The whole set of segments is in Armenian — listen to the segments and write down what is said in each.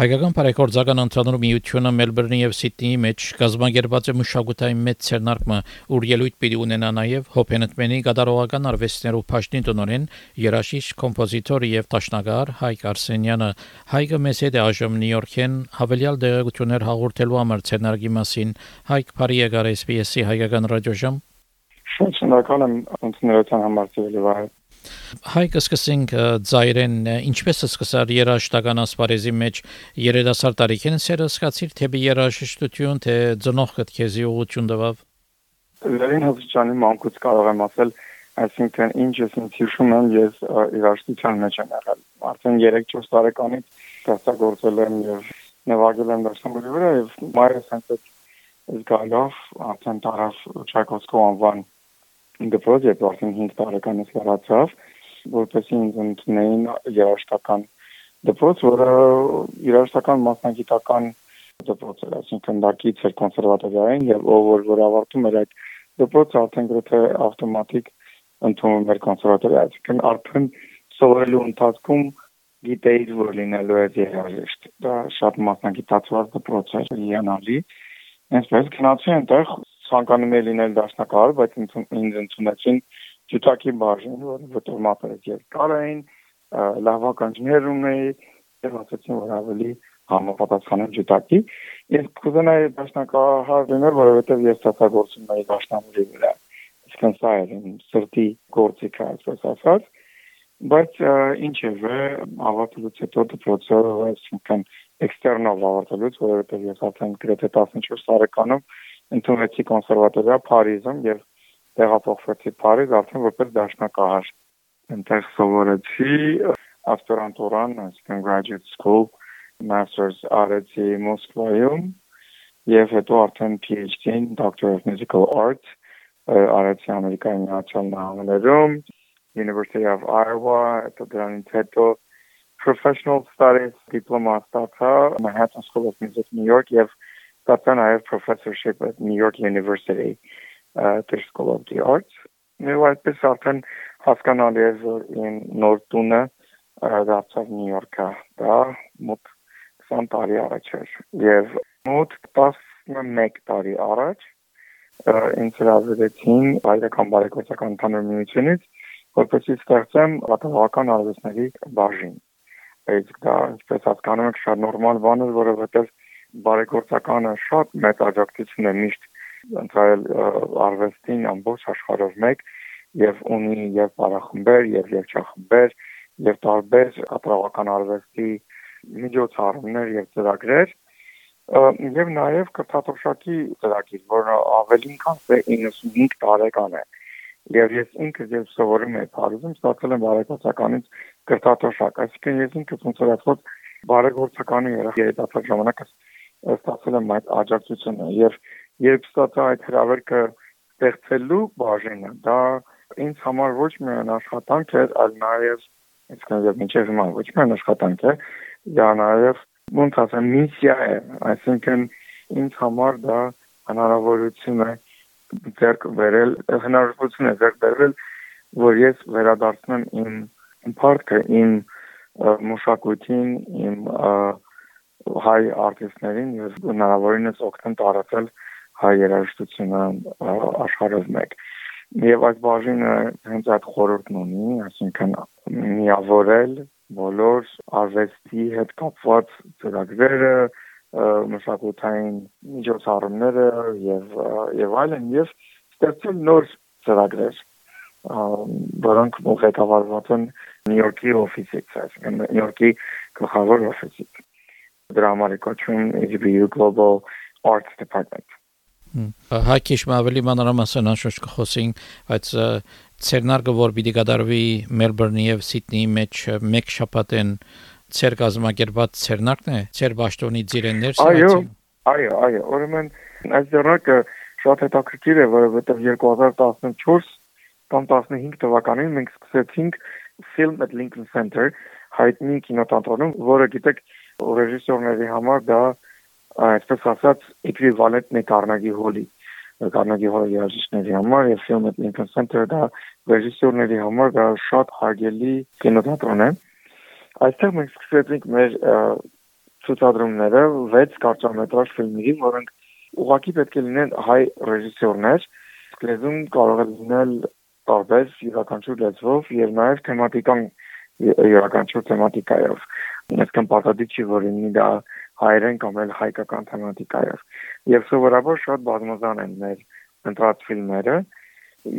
Հայկական բարեգործական ընդհանուր միությունը Մելբուրնի եւ Սիդնեի մեջ կազմակերպած է մշակութային մեծ ցերնարկը, ուր ելույթ պիտի ունենա նաեւ Հոփենտմենի գդարողական արվեստներու Փաշտին տնորեն երաշիչ կոմպոզիտոր եւ տաշնագար Հայկ Արսենյանը Հայկը մեծ է այժմ Նյու-Յորքեն հավելյալ դեղեցություններ հաղորդելու համար ցերնարկի մասին Հայկ Փարի եկար SPS-ի հայկական ռադիոժամ Շնորհակալ եմ ընդունելության համար ծերելի Հայկը սկսենք ծայրեն ինչպես է սկսար երաշտական ասպարեզի մեջ երիտասարդ տարիքին սերը սկացիր թե երաշտություն թե ծնողքդ քեզի ուղություն տվավ Լերին հսկանի մանկուց կարող եմ ասել այսինքն ինչ ես ինձ հիշում եմ ես երաշտության մեջ եմ եղել արդեն 3-4 տարեկանից ստեղծագործել եմ եւ նվագել եմ դասամբուրի վրա եւ մայրս հենց այդ զգալով արդեն տարավ Չայկովսկու անվան դպրոց երբ արդեն 5 տարեկանից լրացավ, որպեսզի ինձ ընդունեին երաշտական դպրոց, որը երաշտական մասնագիտական դպրոց էր, այսինքն դա կից էր կոնսերվատորիային եւ ով որ որ ավարտում էր այդ դպրոցը արդեն գրեթե ավտոմատիկ ընդունում էր կոնսերվատորիա, այսինքն արդեն սովորելու ընթացքում գիտեիր որ լինելու է երաժիշտ։ Դա շատ մասնագիտացված դպրոց էր, հիանալի։ Այսպես գնացի այնտեղ ցանկանում էի լինել դաշնակահար, բայց ինձ ընդունեցին ջութակի բաժին, որովհետև մատերից երկար էին, լավ ականջներ ունեի, եւ ասացին, որ ավելի համապատասխանում ջութակի։ Ես կուզենայի դաշնակահար լինել, որովհետև ես ստացագործում էի դաշնամուրի վրա։ Իսկն սա էր իմ սրտի գործիքը, այսպես ասած բայց ինչ է վե ավարտելուց հետո դպրոցը այսինքն էքստերնալ ավարտելուց որովհետև ես արդեն գրեթե 14 տարեկանում ընդունեցի կոնսերվատորիա Փարիզում եւ տեղափոխվեցի Փարիզ արդեն որպես դաշնակահար։ Այնտեղ սովորեցի ասպիրանտուրան, այսինքն graduate school, masters արեցի Մոսկվայում եւ հետո արդեն PhD-ին Doctor of Musical Arts արեցի Ամերիկայի Միացյալ Նահանգներում, University of Iowa, հետո դրանից հետո professional studies diploma ստացա Manhattan School of Music New York եւ ստացա նաև professorship at New York University uh, the School of the Arts. Եվ այդպես արդեն հասկանալի է որ իմ նոր տունը դարձավ Նյու Յորքը դա մոտ 20 տարի առաջ էր եւ մոտ 11 տարի առաջ ինձ հրավիրեցին հայկական բարեգործական ընդհանուր միությունից որպեսզի ստեղծեմ պատահական արվեստների բաժին այդ դա ինչպես հասկանում եք շատ նորմալ բան է որովհետեւ բարեգործականը շատ մեծ աջակցություն է միշտ ընտրել արվեստին ամբողջ աշխարհով մեկ եւ ունի եւ բարախմբեր եւ երջախմբեր եւ տարբեր կատարողական արվեստի միջոցառումներ եւ ծրագրեր եւ նաեւ կրթաթոշակի ծրագիր, որը ավելին քան 95 տարեկան է։ Եվ ես ինքս եւ սովորում եմ Փարիզում, ստացել եմ բարեգործականից կրթաթոշակ, այսինքն ես ինքս ոնց որ բարեգործականի երիտասարդ ժամանակս ստացել եմ այդ աջակցությունը եւ երբ ստացա այդ հրավերքը ստեղծելու բաժինը դա ինձ համար ոչ միայն աշխատանք էր այլ նաեւ այսինքն եւ մինչեւ հիմա ոչ միայն աշխատանք է դա նաեւ մոնտաժը միսիա է այսինքն ինձ համար դա հնարավորություն է ձեռք բերել հնարավորություն է ձեռք բերել որ ես վերադարձնեմ իմ ընթարկը իմ մշակույթին իմ և, հայ արտիստներին եւ հնարավորինս օգնեն տարածել հայ երաժշտությունը աշխարհով մեկ։ Եվ այդ բաժինը հենց այդ խորհուրդն ունի, այսինքն միավորել բոլոր արվեստի հետ կապված ծրագրերը, մշակութային միջոցառումները եւ եւ այլն եւ ստեղծել նոր ծրագրեր որոնք ղեկավարված են Նյու Յորքի օֆիսից, այսինքն Նյու Յորքի գլխավոր օֆիսից դրա համար է կոչվում HBU Global Arts Department Հակիշ ավելի մանրամասն անշուշտ կխոսենք, բայց ցերնարգը որ պիտի կդարվի Մելբուրնի եւ Սիդնեի մեջ մեկ շաբաթեն ցեր կազմակերպած ցերնարկն է, ցեր ճաշտոնի ծիրեններ Այո, այո, այո, ուրեմն այս ցերնարկը շատ հետաքրքիր է, որովհետեւ 2014 կամ 15 թվականին մենք սկսեցինք Film at Lincoln Center հայտնի կինոթատրոնում, որը գիտեք ռեժիսորների համար դա այսպես ասած էկվիվալենտն է Carnegie Hall-ի Carnegie Hall-ի երաժիշտների համար եւ at Lincoln Center դա ռեժիսորների համար դա շատ հարգելի կինոթատրոն է այստեղ մենք սկսեցինք մեր ցուցադրումները 6 կարճամետրաժ ֆիլմերի, որոնք ուղղակի պետք է լինեն հայ ռեժիսորներ, լեզուն կարող է լինել տարբեր յուրաքանչյուր լեզվով եւ նաեւ թեմատիկան յուրաքանչյուր թեմատիկայով։ Այսինքն պատադի չի որ լինի դա հայերեն կամ էլ հայկական թեմատիկայով։ Եվ սովորաբար շատ բազմազան են մեր ընտրած ֆիլմերը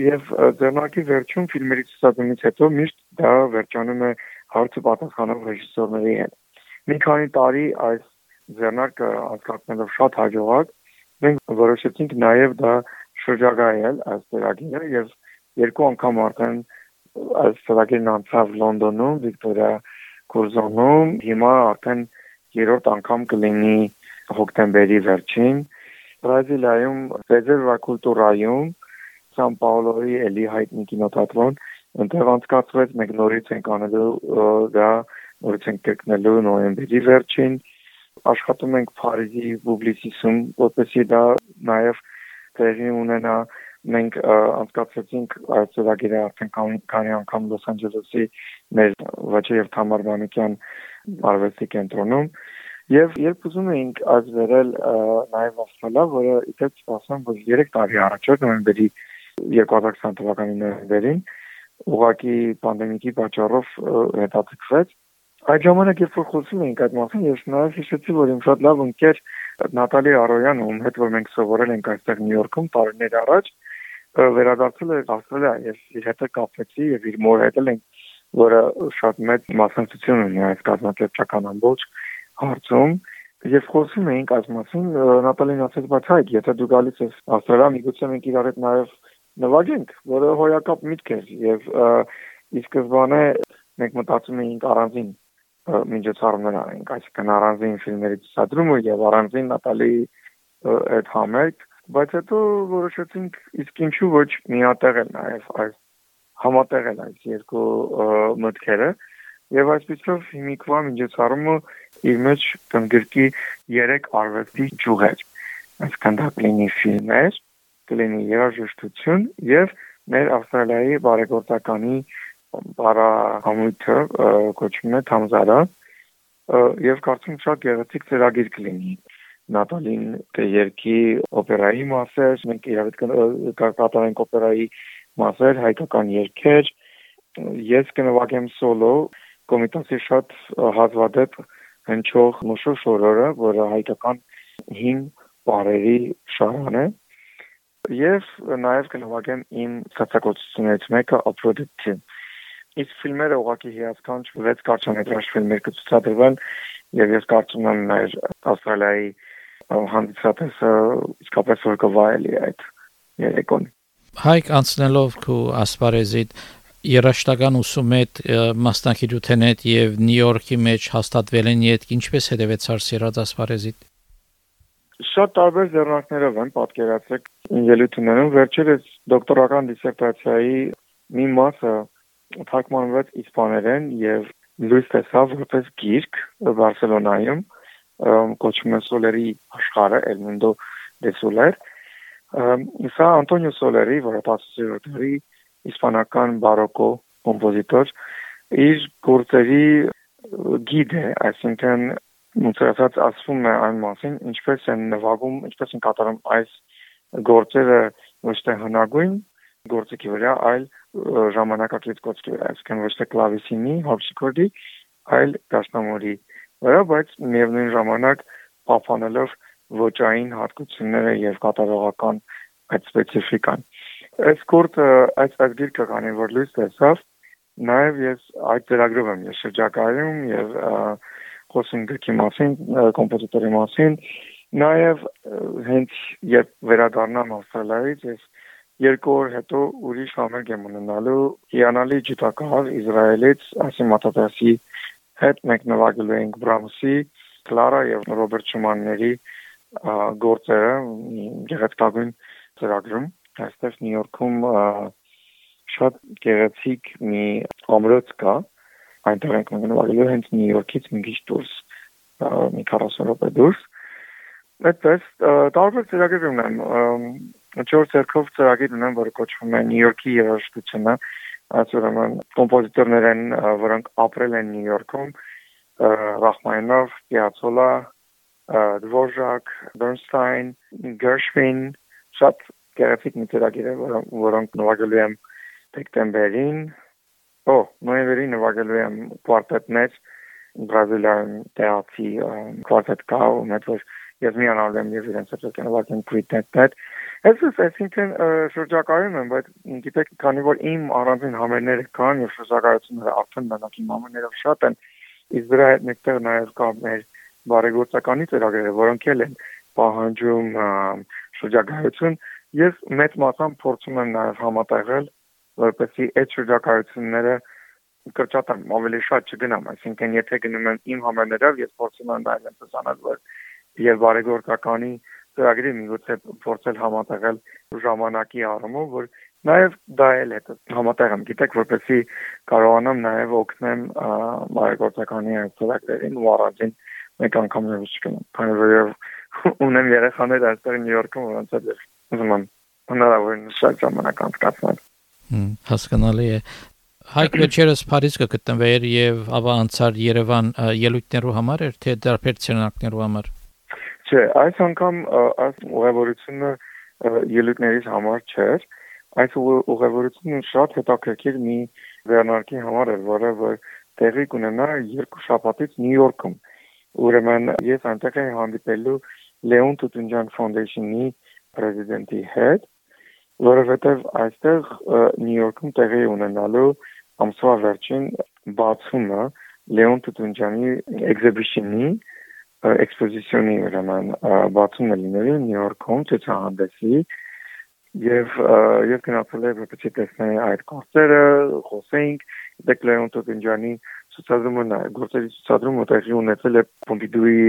եւ ձեռնարկի վերջում ֆիլմերի ցուցադրումից հետո միշտ դա վերջանում է հարցը պատասխանող ռեժիսորների հետ։ Մի քանի տարի այս ձեռնարկը անցկացնելով շատ հաջողակ մենք որոշեցինք նաև դա շրջագայել այս ծրագիրը եւ երկու անգամ արդեն այս ծրագիրն անցավ Լոնդոնում, Վիկտորիա կուրզոնում, հիմա արդեն երրորդ անգամ կլինի հոկտեմբերի վերջին Բրազիլիայում Ռեզերվա կուլտուրայում Սան Պաուլոյի էլի հայտնի կինոթատրոն այնտեղ անցկացվեց մենք նորից ենք անելու դա նորից ենք կրկնելու նոյեմբերի վերջին աշխատում ենք Փարիզի Պուբլիսիսում որպեսզի դա նաև տեղի ունենա մենք անցկացրեցինք այս ծրագիրը արդեն քանի անգամ Լոս Անջելեսի մեր Վաչե եւ Թամար Մանուկյան արվեստի կենտրոնում եւ երբ ուզում էինք այս վերել նաեւ Ավստրալիա, որը իդեպ ասեմ, որ 3 տարի առաջ նոյեմբերի 2020 թվականի նոյեմբերին ուղակի պանդեմիկի պատճառով հետաձգվեց Այդ ժամանակ երբ որ խոսում էինք այդ մասին, ես նաև հիշեցի, որ իմ շատ լավ ընկեր Նատալի Արոյանը, ում հետ որ մենք սովորել ենք այստեղ Նյու Յորքում տարիներ առաջ, վերադարձել է Ավստրալիա եւ իր հետ կապեցի եւ իր մոր հետ ենք, որը շատ մեծ մասնակցություն ունի այս կազմակերպչական ամբողջ հարցում Եվ խոսում էինք այս մասին, Նատալին ասաց, բայց հայք, եթե դու գալիս ես Ավստրալիա, միգուցե մենք իրար հետ նաև նվագենք, որը հոյակապ միտք էր եւ ի սկզբանե մենք մտածում էինք առանձին միջոցառումներ անենք, այսինքն առանձին ֆիլմերի ցուցադրումը եւ առանձին Նատալի այդ համերգ, բայց հետո որոշեցինք իսկ ինչու ոչ միատեղել նաեւ այս համատեղել այս երկու մտքերը եւ այսպեսով հիմիկվա միջոցառումը իր մեջ կընդգրկի 3 արվեստի ճյուղեր այսինքն դա կլինի ֆիլմեր, կլինի երաժշտություն եւ մեր Ավստրալիայի բարեգործականի բարահամույթը կոչվում է Թամզարա եւ կարծում շատ գեղեցիկ ծրագիր կլինի Նատալին կերկի օպերայի մասեր, մենք իրավիճ կկատարենք օպերայի մասեր, հայկական երգեր, ես կնվագեմ սոլո, կոմիտասի շատ հազվադեպ հնչող մշու շորորը, որը հայկական հին բարերի շարան է, եւ նաեւ կնվագեմ իմ ստացակցություններից մեկը Aphrodite Իսկ ֆիլմերը ուղղակի հիասքանչ 6 կարճամետրաժ ֆիլմեր կցուցադրվեն եւ ես կարծում եմ մեր Ավստրալիայի հանդիսատեսը իսկապես որ կվայելի այդ երեկոն։ Հայք անցնելով քու ասպարեզիդ երաշտական ուսումետ մասնակցությունետ եւ Նյու Յորքի մեջ հաստատվել են իդ ինչպես հետևեցար սիրած ասպարեզիդ շատ տարբեր ձեռնարկներով են պատկերացրեք ելույթներում վերջերս դոկտորական դիսերտացիայի մի մասը թարգմանվեց իսպաներեն եւ լույս տեսավ որպես գիրք Բարսելոնայում կոչվում է Սոլերի աշխարհը El Mundo de Soler սա Անտոնիո Սոլերի, որը 16-րդ դարի իսպանական բարոկո կոմպոզիտոր, իր գործերի գիդ է, այսինքն մուցրացած ասվում է այն մասին, ինչպես են նվագում, ինչպես են կատարում այս գործերը ոչ թե հնագույն գործիքի վրա, այլ ժամանակակից կոչքի վրա, այսինքն ոչ թե կլավիսինի, հարցիկորդի, այլ դաշնամուրի վրա, բայց միևնույն ժամանակ պահպանելով ոչային հատկությունները եւ կատարողական այդ սպეციფიկան։ Այս կորտը այս այս գիրքը կանի որ լույս տեսավ, նաեւ ես այդ ծրագրով եմ ես շրջակայում եւ խոսում գրքի մասին, կոմպոզիտորի մասին, նաեւ հենց երբ վերադառնամ Ավստրալիայից, ես երկու օր հետո ուրիշ համերգ եմ ունենալու հիանալի ջիտակահար Իսրայելից ասիմատատասի հետ մենք նվագելու ենք Բրամսի, Կլարա եւ Ռոբերտ Շումանների գործերը գեղեցկագույն ծրագրում այստեղ Նյու Յորքում շատ գեղեցիկ մի ամրոց կա այնտեղ ենք նվագելու հենց Նյու Յորքից մի քիչ դուրս մի 40 րոպե դուրս այդպես տարբեր ծրագրեր ունեմ չոր ցերկով ծրագիր ունեմ, որը կոչվում է Նյու Յորքի երաժշտությունը, այսօրման կոմպոզիտորներ են, որոնք ապրել են Նյու Յորքում, Ռախմանինով, Պիացոլա, Դվորժակ, Բերնստայն, Գերշվին, շատ գեղեցիկ միտերագիրեր, որոնք նվագելու եմ դեկտեմբերին, օ, նոյեմբերին նվագելու եմ կվարտետ մեջ, Բրազիլիան տեատրի կվարտետ կա, ու մեծ ես միանալ եմ եւ իրենց հետ նվագեմ քրիտենտներ Ես այսինքն շրջակայում եմ, բայց գիտեք, քանի որ իմ առանձին համերները կան եւ շրջակայությունները արդեն մենակ իմ համերներով շատ են, իսկ դրա հետ մեկտեղ նաեւ կա մեր բարեգործականի ծրագրերը, որոնք էլ են պահանջում շրջակայություն, ես մեծ մասամբ փորձում եմ նաեւ համատեղել, որպեսզի այդ շրջակայությունները կրճատեմ, ավելի շատ չգնամ, այսինքն եթե գնում եմ իմ համերներով, ես փորձում եմ նաեւ այնպես անել, որ եւ բարեգործականի ծրագրի միգուցե փորձել համատեղել ժամանակի առումով, որ նաև դա էլ է համատեղեմ, գիտեք, որպեսի կարողանամ նաև օգնեմ բարեգործականի ծրագրերին ու առանձին մեկ անգամ եւս չկնամ։ Քանի որ ունեմ երեխաներ այստեղ Նյու Յորքում, որոնց հետ ուզում եմ հնարավորինս շատ ժամանակ անցկացնել։ Հասկանալի է։ Հայք վերջերս Փարիզ կգտնվեր եւ ավա անցար Երևան ելույթներու համար էր թե դարբեր ցերնակներու համար։ Չէ, այս անգամ այս ուղևորությունը ելույթներից համար չէր։ Այս ուղևորությունը շատ հետաքրքիր մի վերնարկի համար էր, որը որ տեղի կունենա երկու շաբաթից Նյու Յորքում։ Ուրեմն ես այնտեղ եմ հանդիպելու Լեոն Տուտունջան Ֆոնդեյշնի պրեզիդենտի հետ, որովհետև այստեղ Նյու Յորքում տեղի ունենալու ամսվա վերջին բացումը Լեոն Տուտունջանի exhibition-ի էքսպոզիցիոնի ուրեմն բացումն է լինելու Նյու Յորքում ցուցահանդեսի եւ ես գնացել եմ որպեսզի տեսնեի այդ կոնցերը, խոսեինք Դեկլեոն Տոկինջանի ցուցադրումը գործերի ցուցադրումը տեղի ունեցել է Պոմպիդուի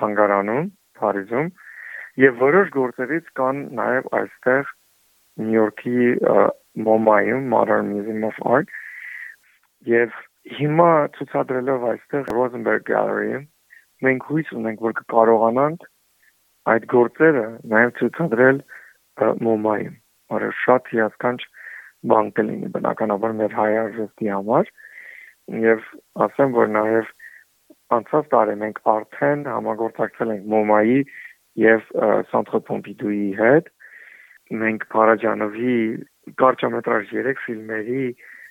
թանգարանում Փարիզում եւ որոշ գործերից կան նաեւ այստեղ Նյու Յորքի MoMA-ում Modern Museum of Art եւ հիմա ցուցադրելով այստեղ Rosenberg Gallery-ում մենք հույս ունենք, որ կկարողանանք այդ գործերը նաև ցուցադրել մոմայում, որը շատ հիասքանչ բան կլինի բնականաբար մեր հայ արժեստի համար եւ ասեմ որ նաև անցած տարի մենք արդեն համագործակցել ենք մոմայի եւ Սանտրո Պոմպիդուի հետ մենք Փարաջանովի կարճամետրաժ 3 ֆիլմերի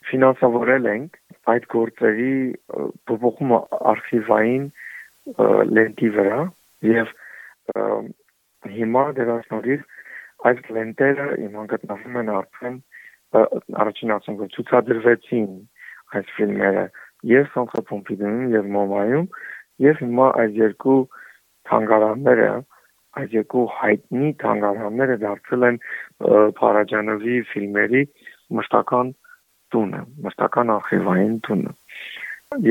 ֆինանսավորել ենք այդ գործերի փոփոխումը արխիվային լենտի վրա եւ հիմա դերասանորից այս լենտերը իմ հանգատնվում են արդեն առաջին ասեմ որ ցուցադրվեցին այս ֆիլմերը եւ Սանտա Պոմպիդոյում եւ Մոմայում եւ հիմա այս երկու թանգարանները այս երկու հայտնի թանգարանները դարձել են Փարաջանովի ֆիլմերի մշտական տունը, մշտական արխիվային տունը։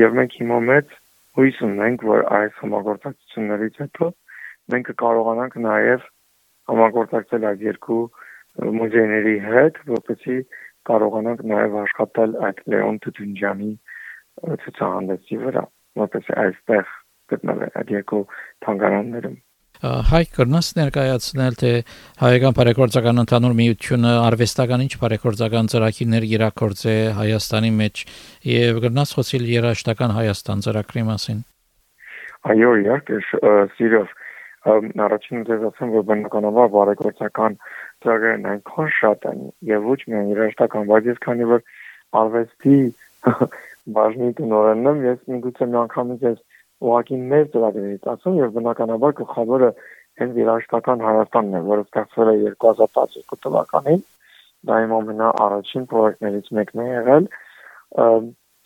Եվ մենք հիմա մեծ հույս ունենք, որ այս համագործակցություններից հետո մենք կկարողանանք նաև համագործակցել այդ երկու մուզեյների հետ, որպեսզի կարողանանք նաև աշխատել այդ Լեոն Տուտունջանի ցուցահանդեսի վրա, որպեսզի այստեղ գտնվի այդ երկու թանգարաններում հայ կրնաս ներկայացնել թե հայկական բարեգործական ընդհանուր միությունը արվեստական ինչ բարեգործական ծրագիրներ իրակորձե Հայաստանի մեջ եւ կրնաս խոսել երաշտական Հայաստան ծրագրի մասին այո իհարկե սիրով առաջին դες ասեմ որ բնականաբար բարեգործական ծրագրերն այնքան շատ են եւ ոչ միայն երաշտական բայց ես քանի որ արվեստի բաժնի տնօրենն եմ ես միգուցե մի անգամից ես ուղղակի մեր ծրագրերից ասում եւ բնականաբար գլխավորը հենց երաշտական Հայաստանն է, որը ստեղծվել է 2012 թվականին։ Դա իմ ամենա առաջին պրոյեկտներից մեկն է եղել։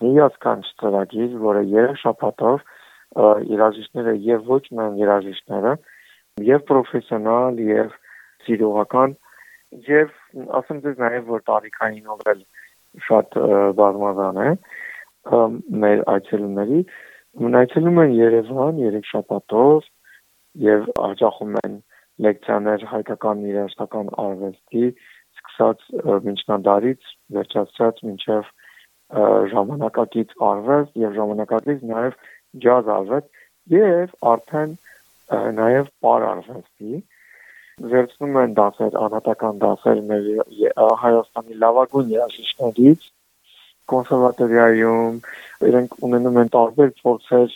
Հիասքանչ ծրագիր, որը երեք շաբաթով երաժիշտները եւ ոչ միայն երաժիշտները, եւ պրոֆեսիոնալ եւ սիրողական եւ ասեմ ձեզ նաեւ որ տարիքայինով էլ շատ բազմազան է մեր այցելուների Մնացելում են Երևան երեք շաբաթով եւ աջախում են լեկցիաներ հայկական երաժշտական արվեստի սկսած միջնադարից վերջացած մինչև ժամանակակից արվեստ եւ ժամանակակից նաեւ ջազ արվեստ եւ արդեն նաեւ պար արվեստի վերցնում են դասեր, անհատական դասեր մեր Հայաստանի լավագույն երաժիշտներից կոնսերվատորիայում իրենք ունենում են տարբեր փորձեր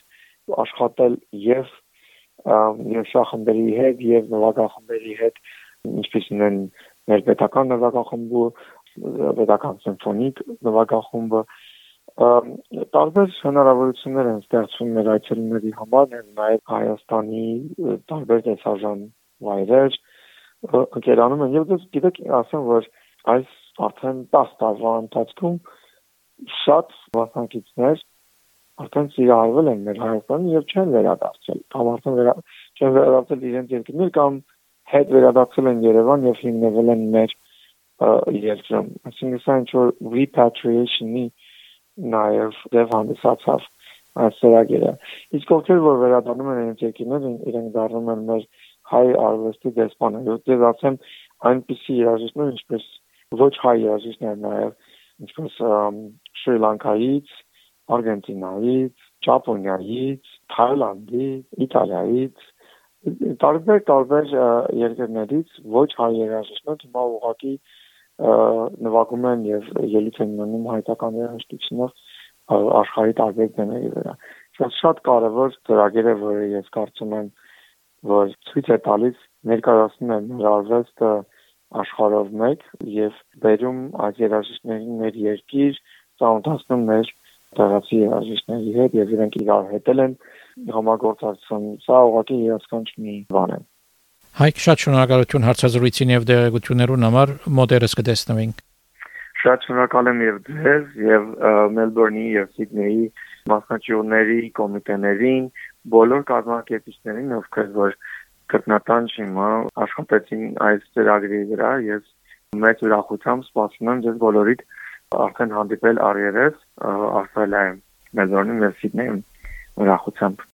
աշխատել եւ եւ շախմբերի հետ եւ նվագախմբերի հետ ինչպեսին են մեր պետական նվագախմբը պետական սիմֆոնիկ նվագախումբը տարբեր հնարավորություններ են ստեղծվում մեր այցելուների համար, նաև Հայաստանի տարբեր տեսարժան վայրեր ընկերանում են եւ դուք գիտեք ասեմ որ այս արդեն 10 տարվա ընթացքում շատ մասնակիցներ արդեն սիրահարվել են մեր Հայաստանը եւ չեն վերադարձել կամ արդեն վերա չեն վերադարձել իրենց երկրներ կամ հետ վերադարձել են Երևան եւ հիմնվել են մեր երկրում այսինքն սա ինչ որ repatriation-ի նաև դեպ հանդիսացավ այս ծրագիրը իսկ ովքեր որ վերադառնում են իրենց երկրներ իրենք դառնում են մեր հայ արվեստի դեսպանը եւ ասեմ այնպիսի երաժիշտներ ինչպես ոչ հայ երաժիշտներ նաև ինչպես Շրի Լանկայից, Արգենտինայից, Ճապոնիայից, Թայլանդից, Իտալիայից տարբեր տարբեր երկրներից ոչ հայ երաժիշտներ հիմա ուղղակի նվագում են եւ ելույթ են ունենում հայկական երաժշտությունով աշխարհի տարբեր բաների վրա։ Շատ շատ կարևոր ծրագիր է, որը ես կարծում եմ, որ ցույց է տալիս ներկայացնում է մեր արվեստը աշխարհով մեկ եւ բերում այս երաժիշտներին մեր երկիր, ծանոթացնում մեր տեղացի երաժիշտների հետ եւ իրենք իրար հետել են համագործակցություն։ Սա ուղղակի հիասքանչ մի բան է։ Հայք շատ շնորհակալություն հարցազրույցին եւ դերակցություններուն համար մոդերս կտեսնվենք։ Շատ շնորհակալ եմ եւ ձեզ եւ Մելբուրնի եւ Սիդնեի մասնակիցների կոմիտեներին, բոլոր կազմակերպիչներին, ովքեր որ կրտնատան հիմա աշխատեցին այս ծրագրի վրա, ես մեծ ուրախությամբ սպասում եմ ձեզ բոլորիդ արդեն հանդիպել արիերես Ավստրալիայում, Մելբուրնում եւ Սիդնեյում ուրախությամբ